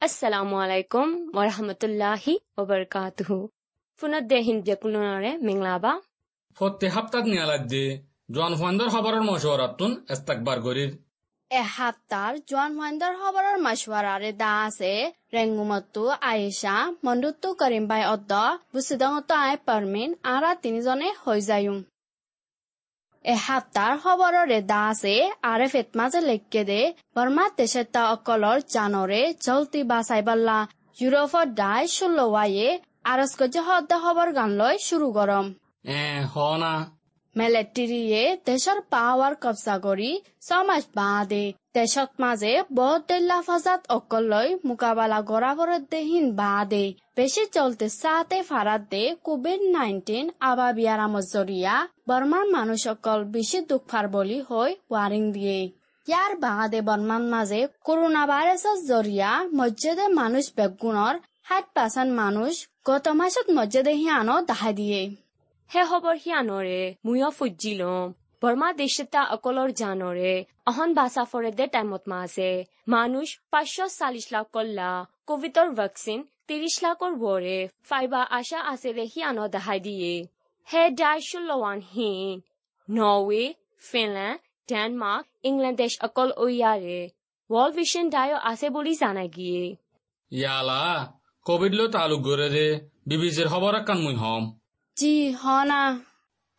আসসালামু আলাইকুম ওয়া রাহমাতুল্লাহি ওয়া বারাকাতুহু ফুনাত দে হিন্দ জকুনারে মিংলাবা ফতে হাফতাত নিয়ালাত দে জোয়ান ফান্দর খবরর মশওয়ারাতুন ইস্তাকবার গরির এ হাফতার জোয়ান ফান্দর খবরর মশওয়ারারে দা আছে রেঙ্গুমতু আয়েশা মন্ডুতু করিম ভাই অদ্দ বুসিদং তো আয় পারমিন আরা তিনজনে হই যায়ুম হাপ্তার খবরের দা আছে ফেতমাজে লেখকে দে বর্মা দেশের তা অকলর জানরে জলতি বাসাইবাল্লা ইউরোপর দায় ষোলো ওয়াইয়ে আরস গজে হদ্দা খবর গান লয় শুরু গরম এ হ না মেলেট্ৰিয়ে দেশৰ পাৱাৰ কব্জা কৰি ছমাস বাদে। দেশত মাজে বহুত লাফাজাত অকললৈ মোকাবেলা গড়াবৰত দেহীন বাদে। বেছি চলতে ফারাত দে কোভিড নাইন্টিন আবাবিয়ার জরিয়া বর্মার মানুষ অকল বেশি দুঃখ বলি হৈ ৱাৰিং দিয়ে। ইয়াৰ বাদে বর্মার মাঝে করোনা ভাইরাসের জরিয়া মসজিদে মানুষ বেগুণৰ ষাট পার্সেন্ট মানুষ গত মাসত মসজিদে হিয়ানো দেখা দিয়ে। হে খবৰ হিয়ানৰে মুয় ফুজিলম বৰ্মা দেশতা অকলৰ জানৰে, অহন বাসা ফৰে দে টাইমত মাছে। মানুষ পাঁচশো চাল্লিশ লাখ কল্লা, কোভিডৰ ভেকচিন ত্ৰিশ লাখৰ বৰে ফাইবা আশা আছে দে হিয়ানো দেখাই দিয়ে। হে ডাই ষোল্লৱান হিন নৰৱে ফিনলেণ্ড ডেনমাৰ্ক ইংলেণ্ড দেশ অকল ঐয়াৰে ৱৰ্ল্ড ভিজন ডায়ো আছে বুলি জানাই গিয়ে। ইয়ালা কোভিড লো তালুক গরে দে বিবিসির খবর কান মুই হম। জি হনা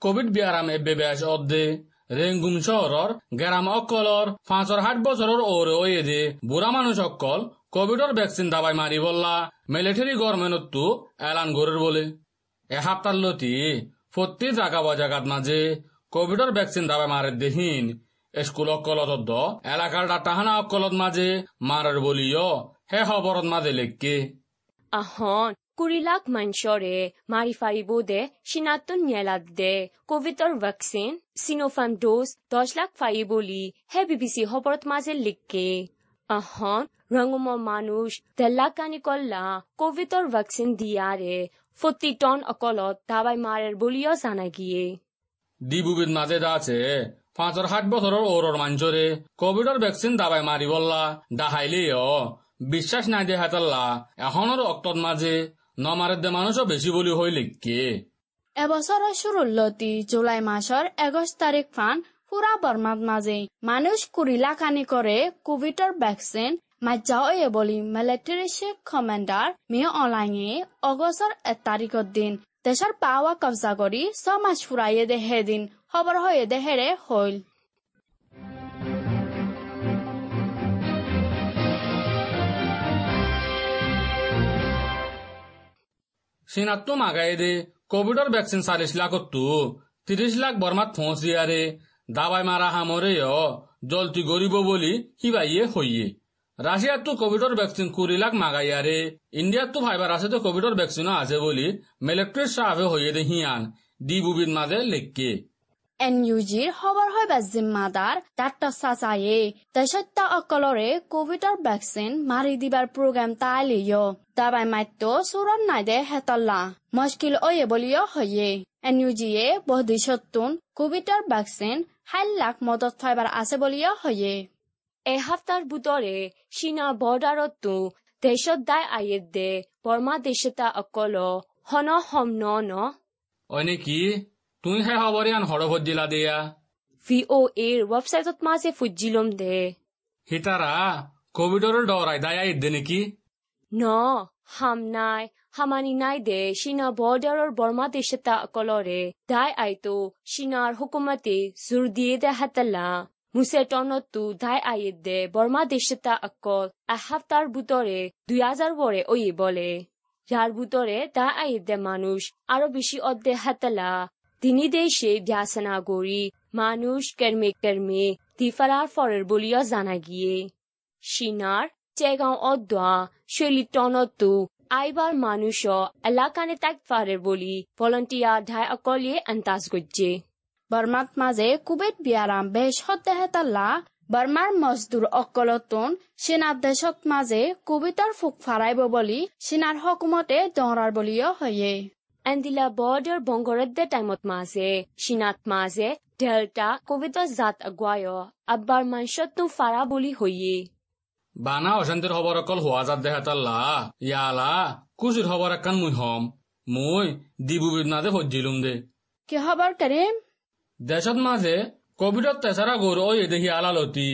কোভিড বিয়ারাম এবে বেশ অদ্দে রেঙ্গুম শহরর গেরাম অকলর পাঁচর হাট বছরর ওরে ওয়ে দে বুড়া মানুষ অকল কোভিডর ভ্যাকসিন দাবাই মারি বললা, মিলিটারি গভর্নমেন্টতো এলান গরের বলে। এ হাপ্তার লতি প্রতি জাগা বজাগাত মাঝে কোভিডর ভ্যাকসিন দাবাই মারে দেহিন। স্কুল অকলত এলাকার ডাটাহানা অকলত মাঝে মারার বলিও হে খবরত মাঝে লেখকে। ahon kurilak manchore mari faribode shinatun nyelade covidor vaccine sinopharm dose 10 lakh ফাইবলি হে বিবিসি খবরত মাঝে লিখকে। ahon দেলাকানি কল্লা কোভিডর ভ্যাকসিন দিয়ারে ফতি টন অকলত দাবাই মারের বলিও জানা গিয়ে দিবুবিদ মাঝে আছে পাঁচর সাত বছরের ওরর মাঞ্চরে কোভিডর ভ্যাকসিন দাবাই মারি বললা ডাহাইলেও বিশ্বাস নাই দে হাতাল্লা এখনের অক্তর মাঝে নমারের দে মানুষও বেশি বলি হই লিখকে এবছৰৰ শুৰুলতি জুলাই মাসৰ এগস্ট তাৰিখ ফান পুৰা বৰ্মাত মাজে মানুষ কুৰিলা কানি কৰে কোভিডৰ ভেকচিন মাজ্জাও বলি মিলিটাৰী চিফ কমাণ্ডাৰ মিয় অনলাইনে অগষ্টৰ এক তাৰিখৰ দিন দেশৰ পাৱা কব্জা কৰি ছমাস ফুৰাইয়ে দে সেদিন খবৰ হৈয়ে দে হেৰে হল সিনাত্তো মাগাই দে কোভিডর ভ্যাকসিন চাল্লিশ লাখত তিরিশ লাখ বর্মাত ফোঁস দিয়ারে দাবাই মারা হামরে জলতি গরিব বলি হিবাইয়ে হইয়ে রাশিয়ার তো কোভিডর ভ্যাকসিন কুড়ি লাখ মাগাইয়ারে ইন্ডিয়ার তো ফাইবার আছে তো কোভিডর ভ্যাকসিনও আছে বলি মিলিটারির সাহায্যে হইয়ে দে হিয়ান দি বুবির মাঝে লেখকে। এন ইউ জিৰ খবৰ হয় বা জিম্মাদাৰ ডাক্তৰ চাচায়ে। দেশত্য অকলৰে কোভিডৰ ভেকচিন মাৰি দিবাৰ প্ৰগ্ৰাম তাইলিয়। দাবাই মাত্ৰ চোৰণ নাই দে হেতল্লা। মুস্কিল অয়ে বুলিও হয়ে। এন ইউ জিয়ে বহদিশতুন কোভিডৰ ভেকচিন ষাঠ লাখ মদত ফাইবাৰ আছে বুলিও হয়ে। এসপ্তাহৰ বুটৰে চীনা বৰ্ডাৰতো দেশত দাই আয়েত দে বৰ্মা দেশতা অকল হন হম ন ন। ওই নাকি তুই হে খবরিয়ান হড়ভর দিলা দেয়া। ভি অ এৰ ৱেবছাইটত মাজে ফুজিলম দে। হিতারা কোভিডর ডরাই দায় দে নাকি? ন হাম নাই হামানি নাই দে চীনা বৰ্ডাৰৰ বৰ্মা দেশতা অকলৰে দাই আইতো চীনাৰ হুকুমতে জোৰ দিয়ে দে হাতলা মুছে টনতো দাই আয়েত দে বৰ্মা দেশতা অকল এসপ্তাহৰ বুটৰে দুই হাজাৰ বৰে ওই বলে। যার বুটরে দা আয়েত দে মানুষ, আরও বেশি অদ্দে হাতলা। তিনি দেশে ব্যাসনা গড়ি, মানুষ কর্মে কর্মে দিফারার ফরের বলিও জানা গিয়ে। সিনার চেগাঁও অদ্দা, শৈলী টনতো আইবার মানুষ, এলাকানে তাক ফারের বলি, ভলন্টিয়ার ধাই অকলিয়ে আন্তাজ গজ্জে। বৰ্মাত মাজে কোভিড বিয়াৰাম বেশ সতে হেতাল্লা বৰ্মাৰ মজদুৰ অকলতোন চীনাৰ দেশত মাজে কোভিডৰ ফুক ফাৰাইব বুলি চীনাৰ হকুমতে দৌৰাৰ বুলিও হয়ে। এন্দিলা বৰ্ডাৰ বংগৰদ্দে টাইমত মাঝে চীনাত মাঝে ডেল্টা কোভিডৰ জাত আগুৱায় আব্বাৰ মানসতো ফাৰা বুলি হইয়ে বানা অশান্তির খবর অকল হওয়া যাত দেহাতাল্লা ইয়ালা কুচির খবর একান মুই হম মুই দিবুবিদ নাদে হজ্জিলুম দে। কি খবৰ কৰিম? দেশত মাঝে কোভিডত তেসারা গৌর ওই দেখি আলালতি।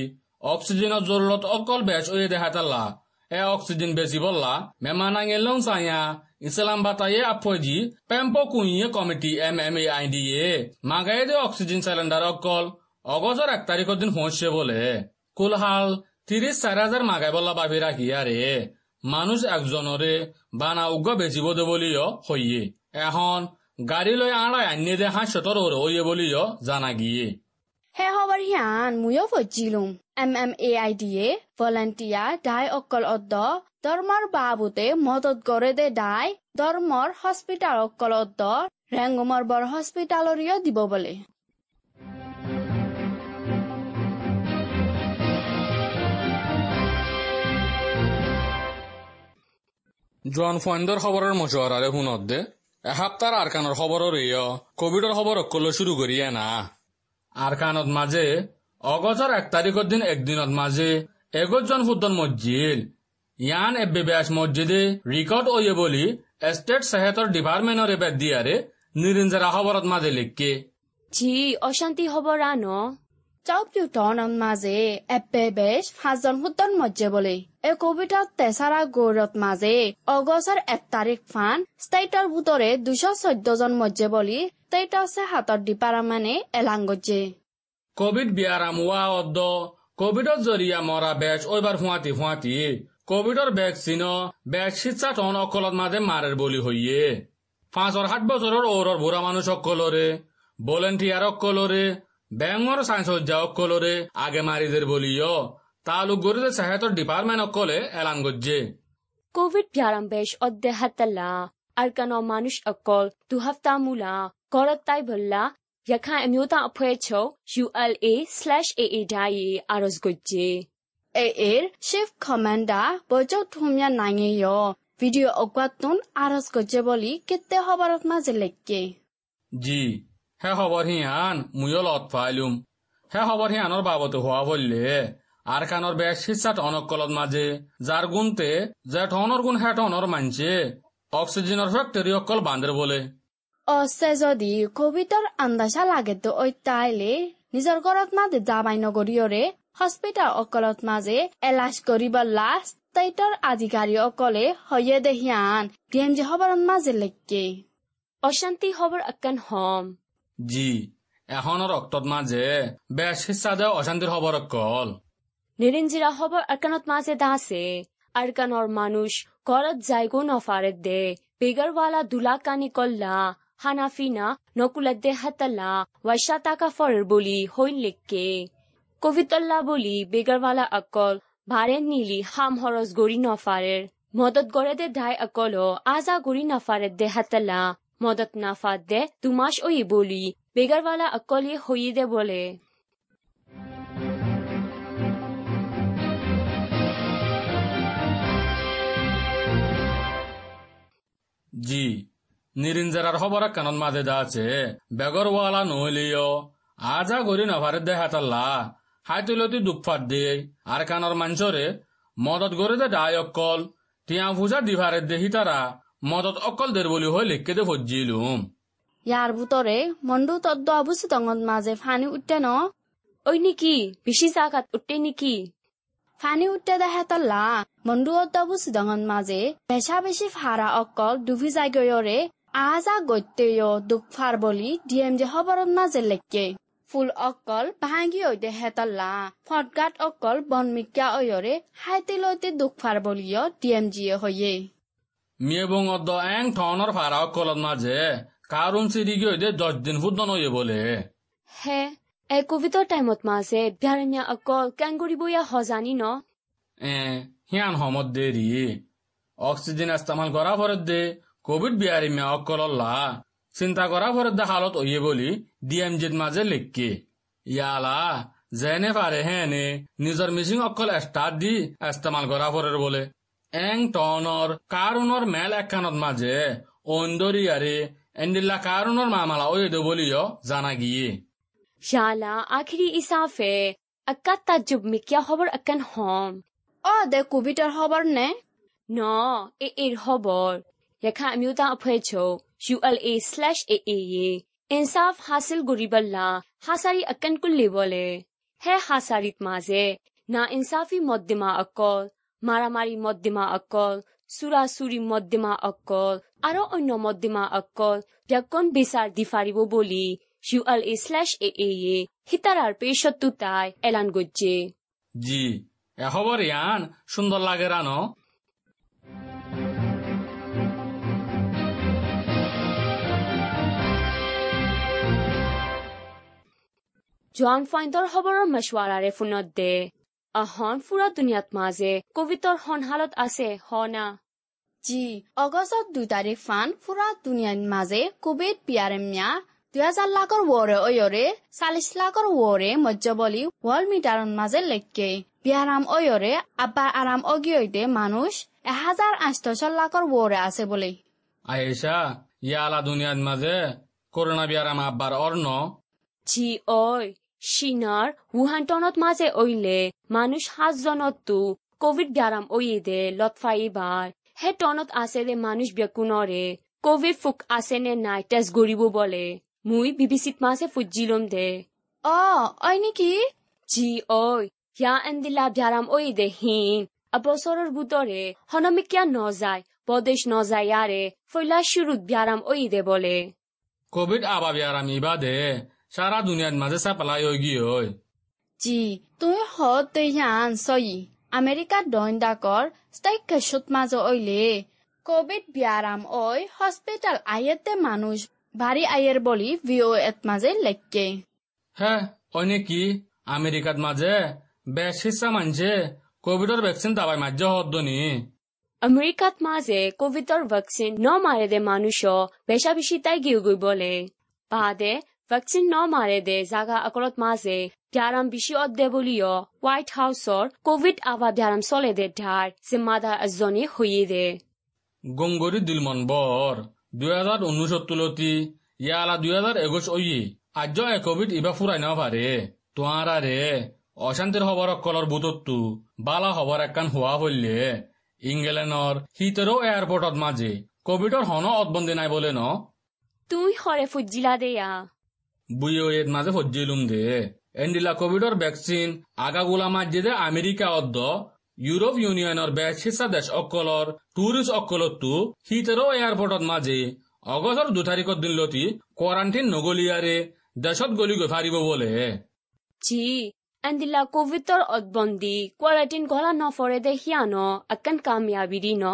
অক্সিজেনের জরুরত অকল বেশ ওই দেহাতাল্লা এ অক্সিজেন বেশি বললা। মেমানাং এলং সাইয়া ইসলাম বাতায়ে আফজি পেম্পো কুইয়ে committee M M A I A. মাগায়ে দে অক্সিজেন সিলিন্ডার অকল অগজর এক তারিখের দিন পৌঁছছে বলে। কুলহাল তিরিশ চার হাজার মাগাই বললা বাবি রাখি আরে মানুষ একজনরে বানা উগ্র বেচিব দে বলিও হইয়ে। এখন গাড়ি লৈ আড়াই আনিয়ে দে হাস্যতর ওর ওয়ে বলিও জানা গিয়ে। হে খবৰ হিয়ান ময়ো ফজিলোম M M A I D A volunteer দাই অকল অদ্দ ধৰ্মৰ বাবুতে মদত কৰে দে দাই ধৰ্মৰ হস্পিটাল অকল অদ্দ ৰেংগুমৰ বৰ হস্পিটালৰিও দিব বোলে। জন ফয়েন্দর খবরের মশওয়ারারে শুনত দে। এসপ্তাহ আরকানৰ খবৰৰ এয়, কোভিডৰ খবৰ অকল শুরু করিয়ে না? আরকানত মাঝে অগজর এক তারিখের দিন একদিনত মাঝে এগোজন ফুদ্দন মসজিদ ইয়ান এব্বে ব্যাস মসজিদে রেকর্ড ওয়ে বলি স্টেট সেহেতর ডিপার্টমেন্টর এবার দিয়ারে নিরিঞ্জারা খবরত মাঝে লিখকে। জি, অশান্তি খবৰ আন। চাউপিউ টনৰ মাজে এপে বেছ পাঁচজন সুতন মজ্জে বোলে। এই কোভিডত তেচাৰা গৌৰত মাজে অগষ্টৰ এক তাৰিখ ফান ষ্টেটৰ ভিতৰে দুশ চৈধ্য জন মজ্জে বুলি ষ্টেটৰ হাতৰ ডিপাৰ্টমেণ্টে এলাং গজ্জে কোভিড বিয়ারাম ওয়া অদ্দ কোভিডর জরিয়া মরা ব্যাচ ওইবার ফুয়াতি ফুয়াতি কোভিডর ভ্যাকসিন ব্যাচ শিক্ষা টন অকলত মাঝে মারের বলি হইয়ে পাঁচর সাত বছরের ওরর বুড়া মানুষ অকলরে ভলেন্টিয়ার অকলরে ಬೆಂಗಳೂರು ಸಂಸದ অকলরে আগে মারিদের বলিও ತಾಲೂಕು গরিদের ಸಹಾಯತ ডিপার্টমেন্ট অকলে এলান গজ্জে। কোভিড ভ্যারাম বেশ অদ্দে হাতাল্লা। আর কেন মানুষ অকল দু হাফতা মুলা করত তাই বললা যখন অমিয়তা অফয়ে ছৌ ULA স্ল্যাশ AA ডাই আরজ গজ্জে। এর শেফ কমান্ডার বজক থুমিয়া নাঙে ইয় ভিডিও অকওয়াতুন আরস গজ্জে বলি কেতে হবারত মাঝে লেখকে জি হে খবর হিয়ান মুয়ো লত ফাইলুম হে খবর হিয়ানোর বাবত হওয়া বললে আর কানোর বেশ হিসাট অনকলত মাঝে যার গুণতে যে টনর গুণ হে টনর মানছে অক্সিজেনের ফ্যাক্টরি অকল বান্ধের বলে। অছে যদি কোভিডৰ আন্দাজা লাগেতো অত্যাইলে, নিজৰ ঘৰত মাজে যাবাই নগৰীয়ৰে হস্পিটাল অকলত মাজে এলাজ কৰিব লাষ্ট ষ্টেটৰ আধিকাৰী অকলে হয়ে দেহিয়ান এম জি খবৰত মাজে লেকে অশান্তি খবৰ আকান হম। জি এখনৰ রক্তত মাঝে বেশ হিসা দেয় অশান্তির খবর অকল। নিরিঞ্জিরা খবৰ আকানত মাঝে দাসে। আরকানর মানুষ ঘরত যাইগো নফারে দে। বেগারওয়ালা দুলাকানি কল্লা, হানাফিনা নকুলাদ্দে হাতাল্লা ওয়াইশাতাকা ফরের বলি হইন লেককে কবিতল্লা বলি বেগারওয়ালা অকল ভারে নীলি হাম হরস গড়ি নফারের মদত গড়ে দে ধাই অকল, আজা গড়ি নফারের দে হাতাল্লা মদত নাফাত দে, দুমাস ওই বলি। বেগারওয়ালা অকলি হইয়ে দে বলে। জি নিরিঞ্জারার খবর কানত মাঝে দা আছে। বেগরওয়ালা নহলিও আজা গরি নভারে দে হাতাল্লা হাইতুলতি দুঃফাত দে। আর কানর মাঞ্চরে মদত গরে দে ডাই অকল। টিয়া ফুজা দিভারে দে হিতারা মদত অকল দেৰ বলি হই লিখকে দে ফজ্জিলুম ইয়াৰ ভিতৰে মণ্ডু তদ্দ অবস্থিত টঙত মাজে ফানি উঠে ন? ওই নিকি বেশি জাগাত উঠতে নিকি? ফানি উঠে দেখে তল্লা। মণ্ডু অদ্দ অবস্থিত টঙত মাজে বেচা বেছি ফাৰা অকল ডুবি যায় গয়ৰে। আজা গত্যয় দুখ ফাৰ বলি ডি এম জি খবৰত মাজে লেকে। ফুল অকল ভাঙি ঐতে হেতল্লা ফটগাট অকল বনমিকা অয়ৰে হাইতে লৈতে দুখ ফাৰ বলিও ডি এম জিয়ে হয়ে। মেয়ে বং অদ্দ এং ঠনর ফারা অকলত মাঝে কারণ সিরি গিয়ে দে দশ দিন ফুদ্দন হয়ে বলে। হে এ কোভিডৰ টাইমত মাছে বিয়াৰমীয়া অকল কেংগুৰিবয়া হজানি ন? এ হিয়ান সমত দেরি অক্সিজেন ইস্তেমাল করা পরে দে কোভিড বিয়ারি মে অকলল্লা চিন্তা করা পরে দে হালত ওয়ে বলি ডিএমজিত মাঝে লিখকে। ইয়ালা যেনে পারে হেনে নিজর মিচিং অকল স্টার্ট দি ইস্তেমাল করা পরে বলে। engtoner karunor mel ekkanot maje ondoriyari endilla karunor mamala oydu boliyo jana giye शाला आखिरी इसाफे अक्का ताजुब में क्या खबर अक्कन होम ओ दे कोविडर खबर ने नो ए एर खबर यखा म्यूता अफेछो ul/aa इंसाफ हासिल गुरीबल्ला हासारी अक्कन कुल लेबले है हासारित माजे ना इंसाफी मद्दिमा अक्कल মারামারি মধ্যমা অকল চুৰাচুৰি মধ্যমা অকল আরও অন্য মধ্যমা অকল ব্যাকৰণ বিচাৰ দি ফাৰিব বুলি ইউ এল এ স্লেশ এ এ এ হিতারার পেশত্তু তাই এলান গজ্জে। জি এখবর ইয়ান সুন্দর লাগে রানো। জন ফাইন্দর খবৰৰ মেশৱাৰাৰে ফোনত দে আহন ফুৰা দুনিয়াত মাজে কভিডৰ সন্হালত আছে হনা। জি অগষ্টত দুই তাৰিখ ফান ফুৰা দুনিয়াৰ মাজে কোভিড বিয়াৰেমিয়া দুই হাজাৰ লাখৰ ৱৰে অয়ৰে চাল্লিছ লাখৰ ৱৰে মজ্জবলি ৱৰ্ল্ড মিটাৰৰ মাজে লেখকে। বিয়াৰাম অয়ৰে আব্বাৰ আৰাম অগিয়তে মানুহ এহাজাৰ আঠশ লাখৰ ৱৰে আছে বুলি। আয়েশা ইয়ালা দুনিয়াৰ মাঝে কৰোনা বিয়াৰাম আব্বাৰ অৰ্ণ জি ঐ চীনৰ wuhanটনত মাজে অইলে মানুহ সাতজনতো কভিড ব্যারাম অইদে লতফাইবাৰ হে টনত আছে দে মানুষ বেকুনরে কোভিড ফুক আছে নে নাই টেস্ট গরিব বলে। মুই বিবিসিত মাসে ফুজিলম দে। অ অই নেকি? জি ওই ইয়া এন্দিলা ব্যারাম ওই দে হিন। এবছৰৰ বুটৰে হনমিকিয়া নজায় বদেশ নজায় ইয়াৰে ফৈলা শুরুত ব্যারাম ওই দে বলে। কোভিড আবা বিয়ারাম ইবাদে। সারা দুনিয়ার মাঝে সাপ্লাই হয়ে গিয়ে জি তুমি হত তৈহান সই আমেরিকার দইন্দাকর স্টাইক কেশত মাঝ অইলে কোভিড বিয়ারাম ওই হসপিটাল আয়েতে মানুষ ভারী আয়ের বলি ভিও এত মাঝে লেখকে হ্যাঁ অনে কি আমেরিকাত মাঝে বেশ হিসা মানছে কোভিডর ভ্যাকসিন দাবাই মাঝে হদ্দনি আমেরিকাত মাঝে কোভিডৰ ভ্যাকসিন ন মারে দে মানুষ বেশা বেশি তাই গিয়ে বলে বাদে ভ্যাকসিন ন মারে দে জাগা আকলত মাঝে ব্যারাম বেশি অদ্দে বলিও হোয়াইট হাউসর কোভিড আবা ব্যারাম চলে দে ঢার জিম্মাদার এজনী হইয়ে দে গঙ্গরি দিলমন বর দুই হাজার উনিশত তুলতি ইয়ালা দুই হাজার একুশ ওই আজ এ কোভিড ইবা ফুরাই না পারে তোয়ারা রে অশান্তির খবর কলর বুতত্তু বালা খবর একখান হোৱা হইলে ইংলেণ্ডৰ হিতেরও এয়ারপোর্টত মাঝে কোভিডর হন অদবন্দি নাই বলে ন তুই হরে ফুজিলা দেয়া বুয়ে এর মাঝে হজ্জিলুম দে। এন্ডিলা কোভিডর ভ্যাকসিন আগাগুলা মাঝে দে আমেরিকা অদ্দ, ইউরোপ ইউনিয়নের বেশ হিসা দেশ অকলর টুরিস্ট অকলতো হিতেরও এয়ারপোর্টত মাঝে। অগস্টর দু তারিখত দিন লতি কোয়ারান্টিন নগলিয়ারে দেশত গলি গৈ ফারিব বলে। জি এন্দিলা কোভিডৰ অদবন্দি কোৱাৰেণ্টিন গলা নফৰে দে হিয়ানো, আকান কামিয়াবি ন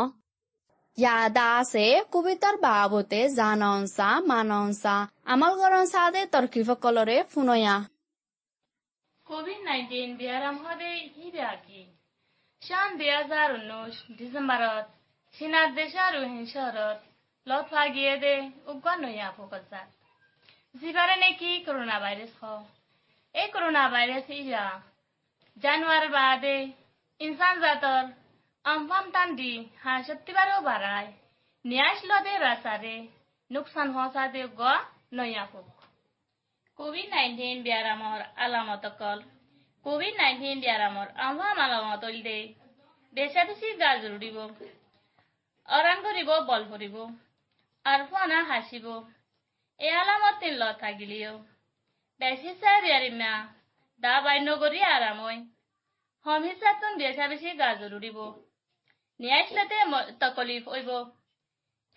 ইয়াদা আছে কোভিডৰ বাবতে জাননসা মাননসা আমল গরনসা দে তরকিফকলরে ফুনয়া। কোভিড নাইন্টিন বিয়ারাম হদে হিরাকি শান দুই ঊনৈশ ডিচেম্বৰত, চীনাৰ দেশৰ ৰোহিং চহৰত লত ফাগিয়ে দে উগোৱা নয়া ফকজাত যিবাৰে নেকি কৰোণা ভাইৰাছ হ এই কৰোণা ভাইৰাছ ইয়া জানুৱাৰী বাদে ইনসান জাতৰ আমফাম টান্দি হা সত্যিবাৰেও বাড়ায় নিয়াস লদে রাসারে নুকসান হসা দে গ, নয়া ফুক কোভিড নাইন্টিন ব্যারামর আলামত অকল। কোভিড নাইন্টিন ব্যারামর আমফাম আলামত দে। বেশা বেশি গা জুড়িব অরান করিব বল ভরিব আর ফনা হাসিব এ আলামত তিন ল থাকিলিও। বেশি চাই বিয়ারিমা দা বাইন করি আরামই হম হিসাবতন বেশা বেশি গা জরুরিব নিয়াইছলাতে তকলিফ হইব।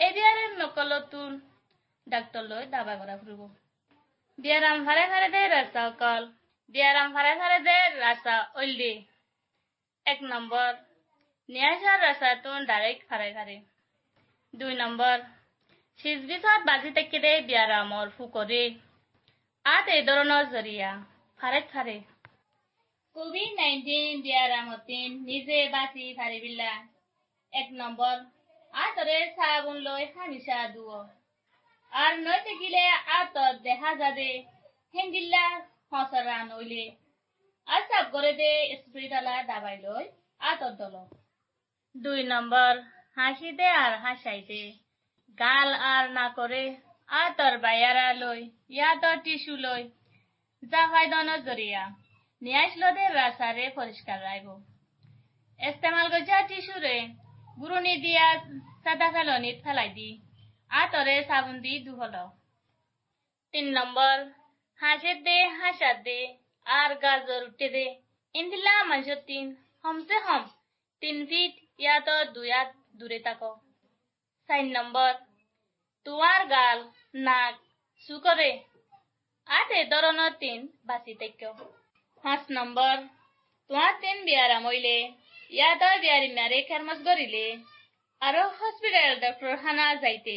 এই বিয়ারে নকলতুন ডাক্তৰ লৈ দাবা কৰা ফুৰিব। বিয়াৰাম ভাৰে ভাৰে দে ৰাস্তা অকল। বিয়াৰাম ভাৰে ভাৰে দে ৰাস্তা অইলি এক নম্বৰ নিয়াইছৰ ৰাস্তাটোন ডাইৰেক্ট ভাৰে ভাৰে দুই নম্বৰ সিজবিছত বাজি দে বিয়াৰামৰ ফুকৰি। আঠ এই ধৰণৰ জৰিয়া ফাৰে ফাৰে। কোভিড নাইন্টিন বিয়াৰামতিন নিজে বাচি ফাৰিবিলা। এক নম্বৰ আঁতৰে চাবোন লৈ হামিছা দুৱ আর নয় থাকিলে আতর দেখা যাবে। হেঙ্গিল্লা হসরা নইলে। আর সাপ করে দে স্প্রিটালা দাবাই লই আতর দল দুই নম্বর, হাসি দে আর হাসাই দে। গাল আর না করে আতর বাইয়ারা লই ইয়াতর টিস্যু লই জাফাই দন জরিয়া। নিয়াস লদে রাসারে পরিষ্কার রাখব ইস্তেমাল গজা টিস্যুরে গুরুনি দিয়া সাদা ফেলনিত ফেলাই দি। আতরে সাবুন দি দুহল। তিন নম্বর হাঁসের দে হাঁসার দে আর গাজর উঠে দে। ইন্দিলা মানুষের তিন হমসে হম। তিন ফিট, ইয়াত দুই হাত দূরে থাকো। চার নম্বর তোমার গাল, নাক সুকরে আতে ধরনের তিন, বাঁচি থাক্য পাঁচ নম্বর তোমার তিন বিয়ারাম হইলে। ইয়াত বিয়ারি মারে খেরমস গরিলে আৰু হস্পিটেল ডক্টৰ খানা যাইতে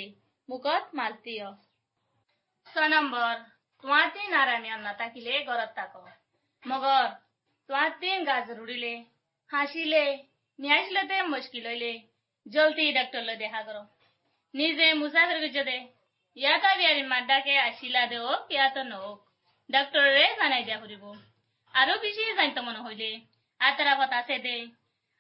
মুখত মালতিয় ছয় নম্বৰ তোমাৰ তিন আৰামী নাথাকিলে ঘৰত থাক। মগৰ তোমাৰ তিন গাজ ৰুড়িলে হাসিলে নিয়াইছিলেতে মুশকিল জলদি ডাক্তারলে দেখা করো নিজে মুসাফির গুজে দে ইয়াতা বিয়ারি মাড্ডাকে আসিলা দে ইয়াতো নহোক ডাক্তরে জানাই দিয়া ফুরিব আৰু বেশি জানিত মনে হইলে আতরা কথা আছে দে।